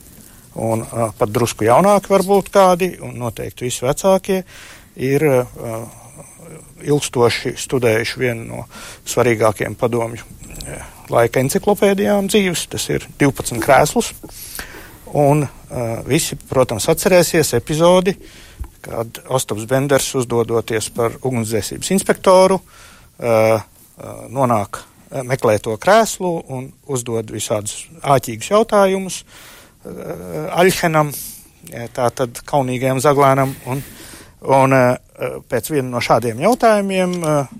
un pat drusku jaunāki varbūt kādi, un noteikti visi vecākie, ir ilgstoši studējuši vienu no svarīgākajiem padomju laika enciklopēdijām dzīves, tas ir 12 krēslus. Un uh, visi, protams, atcerēsies epizodi, kad Ostops Benders, uzdodoties par ugunsdzēsības inspektoru, uh, uh, nonāk uh, meklē to krēslu un uzdod visādus āķīgus jautājumus uh, Aļhenam, tātad kaunīgajam zaglēnam. Un, un uh, pēc viena no šādiem jautājumiem uh,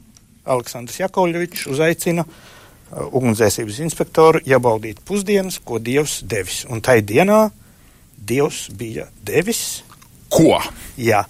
Aleksandrs Jakovļevičs uzaicina uh, Uh, ugunsdzēsības inspektoru iebaudīt pusdienas, ko Dievs devis. Un tai dienā Dievs bija devis. Ko? Jā,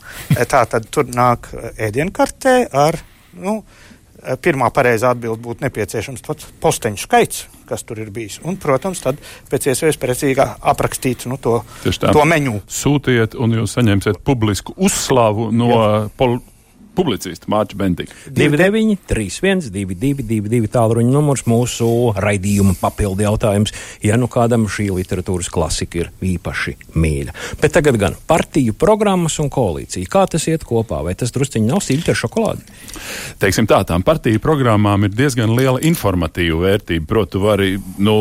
tā tad tur nāk uh, ēdienkartē ar, nu, uh, pirmā pareizā atbild būtu nepieciešams pats posteņu skaits, kas tur ir bijis. Un, protams, tad pēc iespējas precīzāk aprakstīt nu, to, to meņu. Sūtiet, un jūs saņemsiet publisku uzslavu no politikas publicistu Mārķa Bentika. 29, 31, 22, tālruņa numurs mūsu raidījuma papildu jautājums, ja nu kādam šī literatūras klasika ir īpaši mīļa. Bet tagad gan partiju programmas un koalīcija. Kā tas iet kopā? Vai tas drusciņi nav sīļķi ar šokolādi? Teiksim tā, tām partiju programmām ir diezgan liela informatīva vērtība. Proti, vari, nu,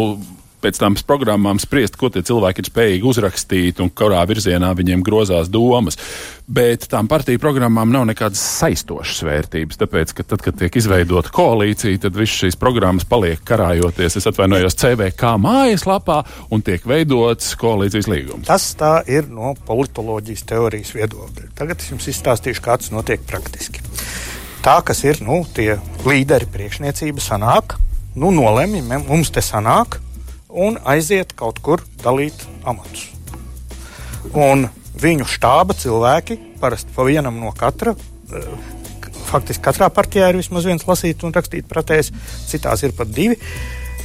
pēc tam programmām spriest, ko tie cilvēki ir spējīgi uzrakstīt un kurā virzienā viņiem grozās domas. Bet tām partiju programmām nav nekādas saistošas vērtības, tāpēc, ka tad, kad tiek izveidota koalīcija, tad visas šīs programmas paliek karājoties, es atvainojos, CVK mājaslapā un tiek veidots koalīcijas līgums. Tas tā ir no politoloģijas teorijas viedokļa. Tagad es jums izstāstīšu, kā tas notiek praktiski. Tā, kas ir nu, tie līderi priekšniecība, sanāk, nu, nolemj, mums te sanāk, un aiziet kaut kur dalīt amatus. Un viņu štāba cilvēki, parasti pa vienam no katra, eh, faktiski katrā partijā ir vismaz viens lasīt un rakstīt pratējs, citās ir pat divi,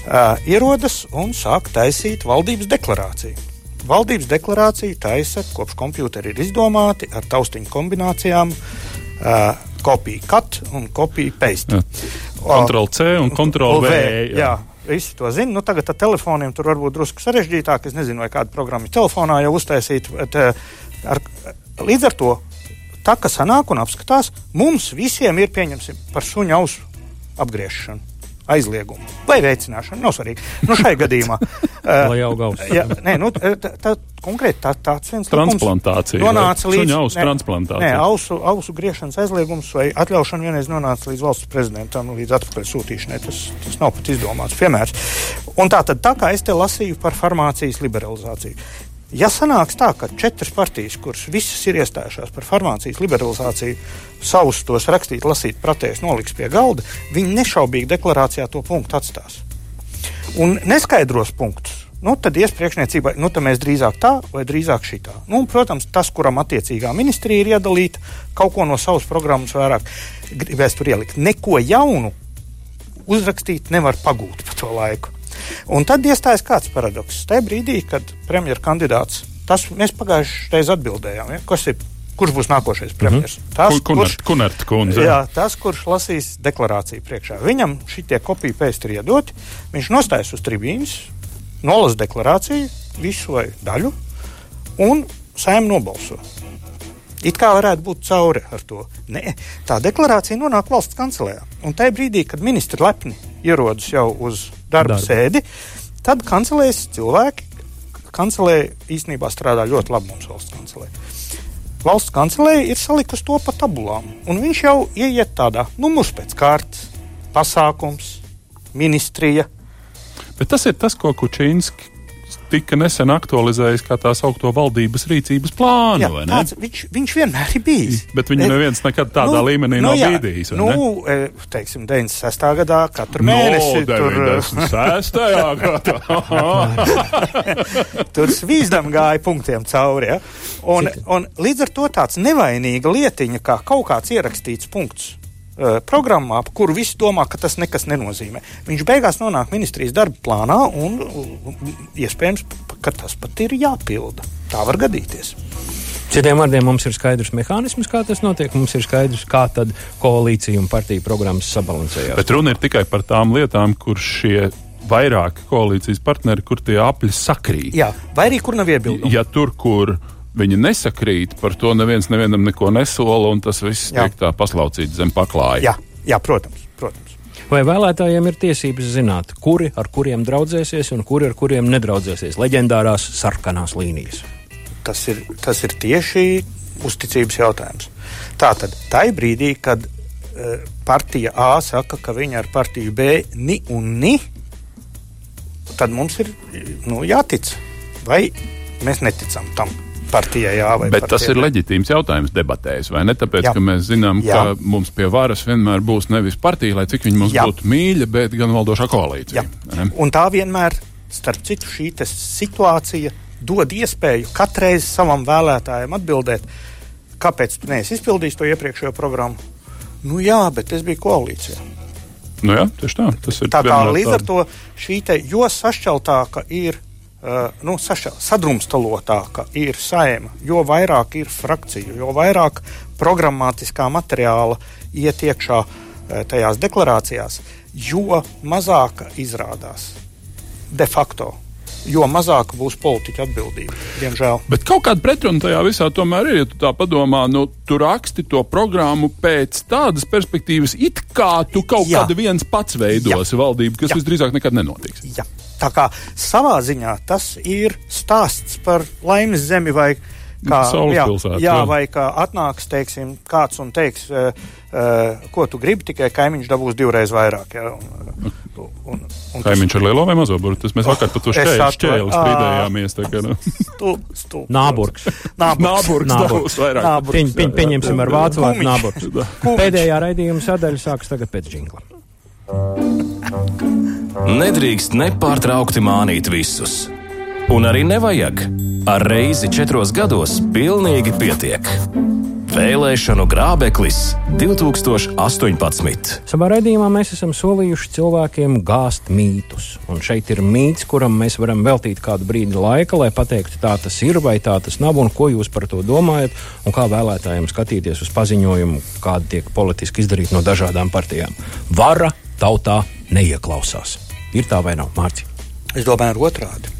uh, ierodas un sāk taisīt valdības deklarāciju. Valdības deklarācija taisa, kopš kompjuteri ir izdomāti ar taustiņu kombinācijām, uh, kopija cut un kopija paste. Ctrl C un Ctrl V. Jā. jā, Visi to zina. Nu, tagad ar telefoniem tur varbūt drusku sarežģītāk. Es nezinu, vai kāda programma ir telefonā jau uztaisīta. Bet, eh, ar, līdz ar to tā, kas sanāk un apskatās, mums visiem ir pieņemsim par suņa ausu apgriešanu aizliegumu vai veicināšanu. Nav svarīgi. Nu, šai <laughs> gadījumā. Lai auga auss. Jā, nē, nu, tā, tā, konkrēti tā, tāds viens transplantācija. Nonāca līdz ausu transplantācija. Nē, ausu, ausu griešanas aizliegums vai atļaušana vienreiz nonāca līdz valsts prezidentam, līdz atpakaļ sūtīšanai. Tas, tas nav pat izdomāts piemērs. Un tā tad, tā kā es te lasīju par farmācijas liberalizāciju. Ja sanāks tā, ka četras partijas, kuras visas ir iestājušās par farmācijas liberalizāciju, savus tos rakstīt, lasīt, pratēs, noliks pie galda, viņi nešaubīgi deklarācijā to punktu atstās. Un neskaidros punktus, nu, tad iespriekšniecībai, nu, tad mēs drīzāk tā vai drīzāk šitā. Nu, un, protams, tas, kuram attiecīgā ministrija ir iedalīta, kaut ko no savas programmas vairāk gribēs tur ielikt. Neko jaunu uzrakstīt nevar pagūt pa to laiku. Un tad iestājas kāds paradoks. Tajā brīdī, kad premjerministra kandidāts, tas mēs pagājušajā reizē atbildējām, ja, kas ir. Kurš būs nākošais premjerministrs? Mm -hmm. Tas, kurš, Kunert, kundze. Jā, tas, kurš lasīs deklarāciju priekšā. Viņam šitie kopija pēc ir iedoti. Viņš nostājas uz tribīnas, nolasa deklarāciju, visu vai daļu, un saimē nobalso. It kā varētu būt cauri ar to. Nē, tā deklarācija nonāk valsts kancelējā. Un tajā brīdī, kad ministri lepni ierodas jau uz darba, darba. sēdi, tad kancelēs cilvēki. Kancelē īstenībā strādā ļoti labi mums valsts kancelē. Valsts kancelē ir salikusi to pa tabulām, un viņš jau ieiet tādā numurs pēc kārtas, pasākums, ministrija. Bet tas ir tas, ko Kučīnski tika nesen aktualizējis kā tā saukto valdības rīcības plānu. Jā, tāds, viņš, viņš vienmēr ir bijis. Bet viņu neviens nekad tādā nu, līmenī nu, nav jā, bīdījis. Nu, ne? teiksim, 96. gadā katru no, mēnesi. Tur 96. <laughs> gadā. <laughs> tur svīzdam gāja punktiem cauri. Ja? Un, un līdz ar to tāds nevainīga lietiņa, kā kaut kāds ierakstīts punkts programmā, par kuru visi domā, ka tas nekas nenozīmē. Viņš beigās nonāk ministrijas darba plānā un uh, iespējams, ka tas pat ir jāpilda. Tā var gadīties. Citiem vārdiem mums ir skaidrs mehānisms, kā tas notiek. Mums ir skaidrs, kā tad koalīcija un partija programmas sabalansējās. Bet runa ir tikai par tām lietām, kur šie vairāki koalīcijas partneri, kur tie apļi sakrīt. Jā, vai arī kur nav iebildumu. Ja tur, kur viņi nesakrīt, par to neviens nevienam neko nesola, un tas viss jā. tiek tā paslaucīts zem paklāja. Jā, jā protams, protams. Vai vēlētājiem ir tiesības zināt, kuri ar kuriem draudzēsies un kuri ar kuriem nedraudzēsies? Leģendārās sarkanās līnijas. Tas ir, tas ir tieši uzticības jautājums. Tātad, tajā brīdī, kad uh, partija A saka, ka viņa ar partiju B ni un ni, tad mums ir nu, jātic. Vai mēs neticam tam? Partijai jā Bet tas ir leģitīms jautājums debatēs, vai ne? Tāpēc, jā. ka mēs zinām, jā. ka mums pie varas vienmēr būs nevis partija, lai cik viņi mums jā. būtu mīļa, bet gan valdošā koalīcija. Un tā vienmēr, starp citu, šī situācija dod iespēju katreiz savam vēlētājam atbildēt, kāpēc tu neesi izpildījis to iepriekšējo programmu. Nu jā, bet es biju koalīcijā. Nu jā, tieši tā. Tas ir tā kā līdz ar to šī te, jo sašķeltāka ir Uh, nu, saša, sadrumstalotāka ir saima, jo vairāk ir frakciju, jo vairāk programmatiskā materiāla iet iekšā uh, tajās deklarācijās, jo mazāka izrādās de facto. Jo mazāk būs politiķa atbildība, diemžēl. Bet kaut kāda pretruna tajā visā tomēr ir. Ja tu tā padomā, nu, tu raksti to programmu pēc tādas perspektīvas, it kā tu kaut Jā. kādu viens pats veidosi Jā. valdību, kas Jā. visdrīzāk nekad nenotiks. Jā. Tā kā savā ziņā tas ir stāsts par laimes zemi vai kā, jā, jā, jā. vai kā atnāks teiksim, kāds un teiks, uh, uh, ko tu gribi, tikai kaimiņš dabūs divreiz vairāk. Jā, un, un, un, un kaimiņš ar lielo vai mazo burbuļu? Tas mēs vakar par to šķēli, šķēli strīdējāmies. Nāburgs. Nāburgs. Nāburgs. Pieņ, pieņ, pieņemsim ar vācu vārdu nāburgs. Pēdējā raidījuma sadaļa sākas tagad pēc džingla. Nedrīkst nepārtraukti mānīt visus. Un arī nevajag. Ar reizi četros gados pilnīgi pietiek. Vēlēšanu grābeklis 2018. Savā raidījumā mēs esam solījuši cilvēkiem gāzt mītus. Un šeit ir mīts, kuram mēs varam veltīt kādu brīdi laika, lai pateiktu, tā tas ir vai tā tas nav, un ko jūs par to domājat, un kā vēlētājiem skatīties uz paziņojumu, kādi tiek politiski izdarīti no dažādām partijām. Vara tautā neieklausās. Ir tā vai nav, Mārcis? Es domāju, otrādi.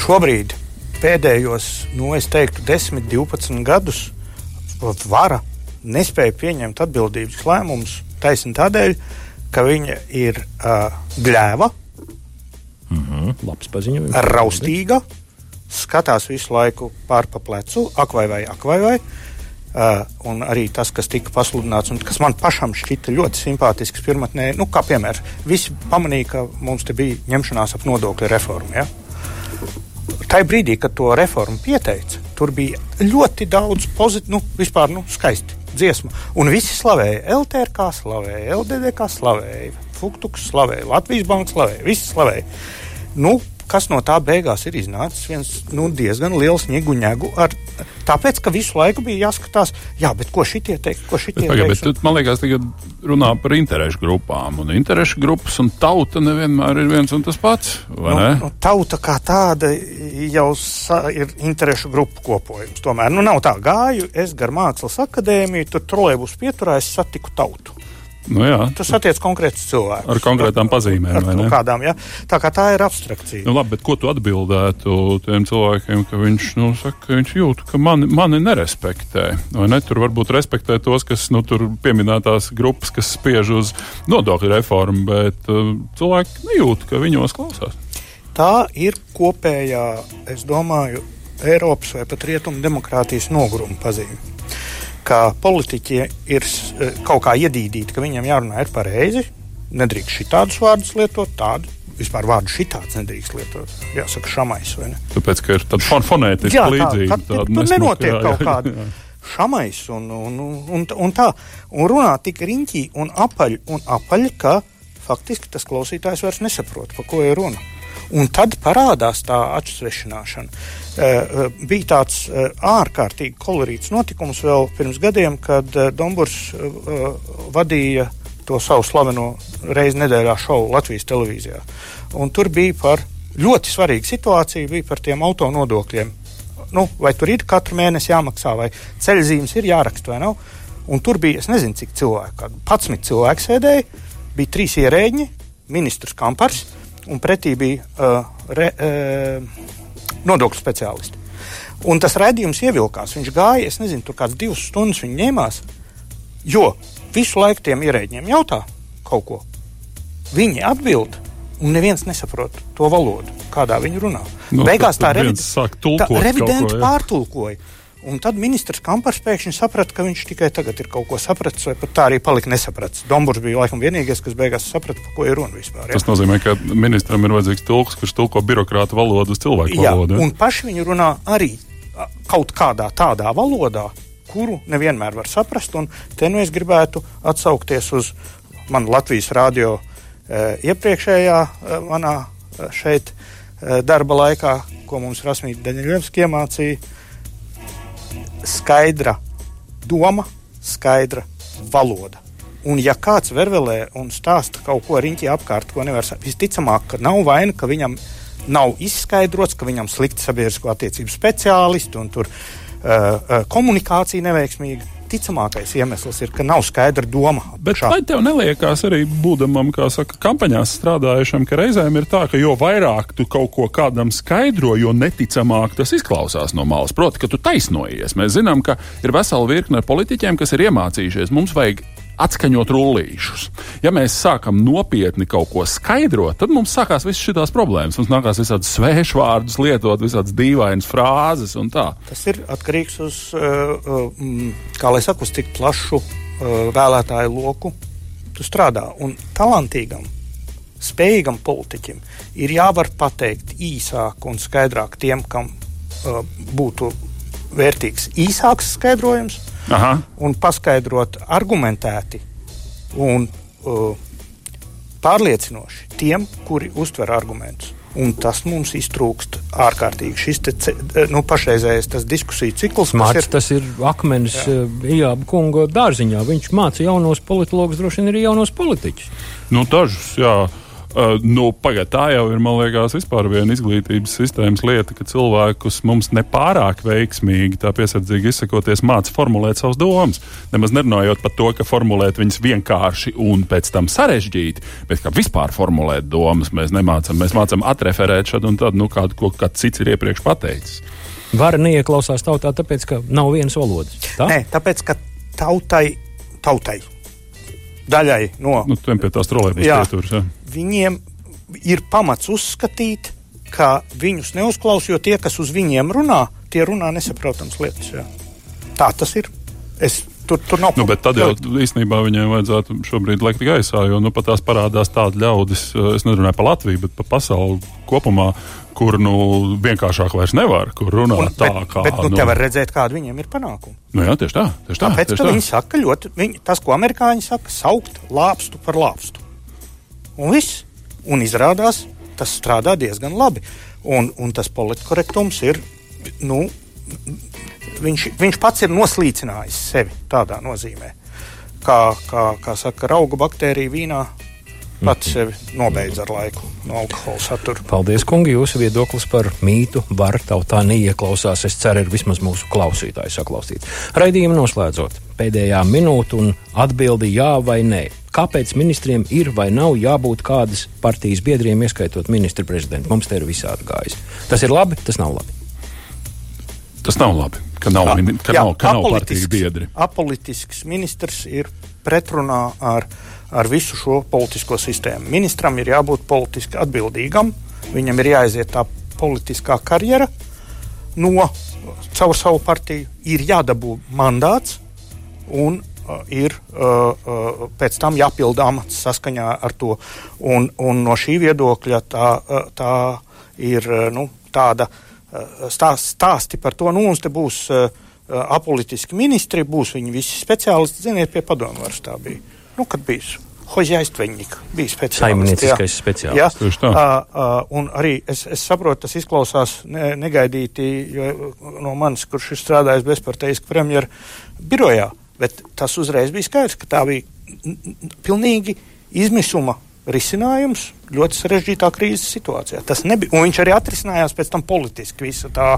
Šobrīd, pēdējos, nu, es teiktu, 10, 12 gadus, vara nespēja pieņemt atbildības lēmumus taisni tādēļ, ka viņa ir uh, gļēva, mm -hmm, labs paziņojums, raustīga, skatās visu laiku pār pa plecu, ak vai vai, ak vai vai. Uh, un arī tas, kas tika pasludināts, un kas man pašam šķita ļoti simpātisks pirmotnē, nu, kā piemērs, visi pamanīja, ka mums te bija ņemšanās ap nodokļu reformu. Ja? Tajā brīdī, kad to reformu pieteica, tur bija ļoti daudz pozitīvu, nu, vispār nu, skaisti dziesmu. Un visi slavēja LTRK, slavēja LDDK, slavēja Funktuks, slavēja Latvijas Banka, slavēja, visi slavēja. Nu, kas no tā beigās ir iznācis viens nu, diezgan liels ņēgu. Tāpēc, ka visu laiku bija jāskatās, jā, bet ko šitie teiks, ko šitie bet, teiks. Bet, man liekas, tagad runā par interešu grupām, un interešu grupas un tauta nevienmēr ir viens un tas pats. Nu, nu, tauta kā tāda jau ir interešu grupu kopojums. Tomēr nu, nav tā gāju, es gar mākslas akadēmiju, tur trolēbus pieturējis, satiku tautu. Nu, jā. Tas attiec konkrētus cilvēkus. Ar konkrētām pazīmēm. Ar, ar kādām, jā. Tā kā tā ir abstrakcija. Nu, labi, bet ko tu atbildētu tiem cilvēkiem, ka viņš, nu, saka, ka viņš jūt, ka mani, mani nerespektē? Vai ne? Tur varbūt respektē tos, kas, nu, tur pieminētās grupas, kas spiež uz nodokļu reformu, bet uh, cilvēki nejūt, ka viņos klausās. Tā ir kopējā, es domāju, Eiropas vai pat Rietumu demokrātijas noguruma pazīme ka politiķi ir e, kaut kā iedīdīti, ka viņiem jārunā ir pareizi, nedrīkst šitādus vārdus lietot, tādu vispār vārdu šitāds nedrīkst lietot. Jāsaka, šamais vai ne? Tāpēc, ka ir tāda fon fonētiska līdzība. Tā, tur nenotiek jā, kaut jā, kāda. Jā. Šamais un, un, un, un tā, un runā tik riņķī un apaļ un apaļ, ka faktiski tas klausītājs vairs nesaprot, par ko ir runa. Un tad parādās tā atšķiršana. Uh, bija tāds uh, ārkārtīgi kolorīts notikums vēl pirms gadiem, kad uh, Dombūrs vadīja to savu slaveno reizi nedēļā šovu Latvijas televīzijā. Un tur bija par ļoti svarīgu situāciju, bija par tiem auto nodokļiem. Nu, vai tur ir katru mēnesi jāmaksā, vai ceļzīmes ir jāraksta vai nav. Un tur bija, es nezinu, cik cilvēku, kādi 11 cilvēki sēdēja, bija trīs ierēģi, ministrs Kampars un pretī bija uh, re, uh, nodokļu speciālisti. Un tas raidījums ievilkās. Viņš gāja, es nezinu, tur kāds divas stundas viņa ņēmās, jo visu laiku tiem ierēģiem jautā kaut ko. Viņi atbild, un neviens nesaprot to valodu, kādā viņi runā. No, Beigās tā, revid... tā revidents pārtulkoja. Un tad ministrs Kampars pēkšņi saprata, ka viņš tikai tagad ir kaut ko sapratis, vai pat tā arī palika nesapratis. Dombūrs bija laikam vienīgais, kas beigās saprata, par ko ir runa vispār. Jā. Tas nozīmē, ka ministram ir vajadzīgs tulks, kurš tulko birokrāta valodu uz cilvēku jā, valodu. Ja? Un paši viņi runā arī kaut kādā tādā valodā, kuru nevienmēr var saprast. Un te nu es gribētu atsaukties uz manu Latvijas radio e, iepriekšējā e, manā e, šeit e, darba laikā, ko mums Rasmīta Daņļevska iemācīja skaidra doma, skaidra valoda. Un, ja kāds vervelē un stāsta kaut ko riņķī apkārt, ko nevar saprast, visticamāk, ka nav vaina, ka viņam nav izskaidrots, ka viņam slikti sabiedrisko attiecību speciālisti un tur uh, uh, komunikācija neveiksmīga ticamākais iemesls ir, ka nav skaidra doma. Bet vai tev neliekās arī būdamam, kā saka, kampaņās strādājušam, ka reizēm ir tā, ka jo vairāk tu kaut ko kādam skaidro, jo neticamāk tas izklausās no malas. Proti, ka tu taisnojies. Mēs zinām, ka ir vesela virkne politiķiem, kas ir iemācījušies. Mums vajag atskaņot rullīšus. Ja mēs sākam nopietni kaut ko skaidrot, tad mums sākās visas šīs problēmas. Mums nākās visādi svešvārdus lietot, visādas dīvainas frāzes un tā. Tas ir atkarīgs no uh, uh, kā lai saka, uz cik plašu uh, vēlētāju loku tu strādā. Un talantīgam, spējīgam politiķim ir jāvar pateikt īsāk un skaidrāk tiem, kam būtu vērtīgs īsāks skaidrojums Aha. un paskaidrot argumentēti un uh, pārliecinoši tiem, kuri uztver argumentus. Un tas mums iztrūkst ārkārtīgi. Šis te, nu, pašreizējais diskusiju cikls Māc, ir. Tas ir akmens Ijāba kunga dārziņā. Viņš māca jaunos politologus, droši vien arī jaunos politiķus. Nu, dažus, jā. Uh, nu, Pagaidā, tā jau ir, man liekas, vispār viena izglītības sistēmas lieta, ka cilvēkus mums nepārāk veiksmīgi, tā piesardzīgi izsakoties, māca formulēt savas domas. Nemaz nerunājot par to, ka formulēt viņas vienkārši un pēc tam sarežģīti, bet kā vispār formulēt domas mēs nemācām. Mēs mācām atreferēt šādu un tādu, nu, kādu, ko kāds cits ir iepriekš pateicis. Vara neieklausās tautā, tāpēc, ka nav vienas valodas. Tā? Nē, tāpēc, ka tautai, tautai daļai no nu, tās trolēļus viņiem ir pamats uzskatīt, ka viņus neuzklaus, jo tie, kas uz viņiem runā, tie runā nesaprotams lietas. Jā. Tā tas ir. Es tur, tur nav. Nu, bet tad jau īstenībā viņiem vajadzētu šobrīd lekt gaisā, jo nu, pat tās parādās tādi ļaudis, es nerunāju par Latviju, bet par pasauli kopumā, kur nu, vienkāršāk vairs nevar, kur runā un, tā, bet, kā. Bet nu, nu, te var redzēt, kāda viņiem ir panākuma. Nu, jā, tieši tā. Tieši tā Tāpēc, tieši tā. viņi saka ļoti, viņi, tas, ko amerikāņi saka, saukt lāpstu par lāpstu. Un viss. Un izrādās, tas strādā diezgan labi. Un, un tas politkorektums ir, nu, viņš, viņš pats ir noslīcinājis sevi tādā nozīmē. Kā, kā, kā saka, auga baktērija vīnā pats sevi nobeidz ar laiku no alkohola satura. Paldies, kungi! Jūsu viedoklis par mītu var tautā neieklausās. Es ceru, ir vismaz mūsu klausītāji saklausīts. Raidījumu noslēdzot pēdējā minūte un atbildi jā vai nē. Kāpēc ministriem ir vai nav jābūt kādas partijas biedriem, ieskaitot ministru prezidentu? Mums te ir visādi gājis. Tas ir labi, tas nav labi. Tas nav labi, ka nav, A, ka jā, nav, ka nav partijas biedri. Apolitisks ministrs ir pretrunā ar ar visu šo politisko sistēmu. Ministram ir jābūt politiski atbildīgam, viņam ir jāaiziet tā politiskā karjera no caur savu partiju, ir jādabū mandāts un ir uh, pēc tam jāpild amats saskaņā ar to. Un, un no šī viedokļa tā, tā ir nu, tāda stāst, stāsti par to, nu, mums te būs apolitiski ministri, būs viņi visi speciālisti, ziniet, pie padomvaras tā bija. Nu, kad bijis Hoģēstveņņika bija speciālists. Saimnieciskais speciālists. Jā, uh, uh, un arī es, es saprotu, tas izklausās ne, negaidīti no manis, kurš ir strādājis bezparteiski premjera birojā, bet tas uzreiz bija skaidrs, ka tā bija pilnīgi izmisuma risinājums ļoti sarežģītā krīzes situācijā. Tas nebija, un viņš arī atrisinājās pēc tam politiski visa tā,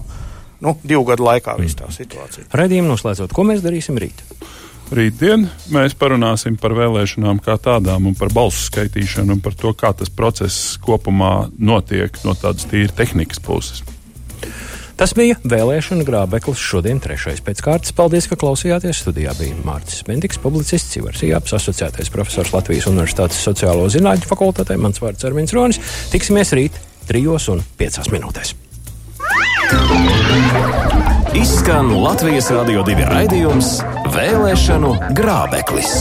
nu, divu gadu laikā visa tā situācija. Raidījumu noslēdzot, ko mēs darīsim rīt? Rītdien mēs parunāsim par vēlēšanām kā tādām un par balsu skaitīšanu un par to, kā tas process kopumā notiek no tādas tīri tehnikas puses. Tas bija vēlēšana grābeklis šodien, trešais pēc kārtas. Paldies, ka klausījāties. Studijā bija Mārcis Bendiks, publicists, Ivars Jāps, asociētais profesors Latvijas Universitātes sociālo zinātņu fakultātē. Mans vārds ir Armins Ronis. Tiksimies rīt trijos un piecās minūtēs. Izskan Latvijas Rādio 2 raidījums Vēlēšanu grābeklis.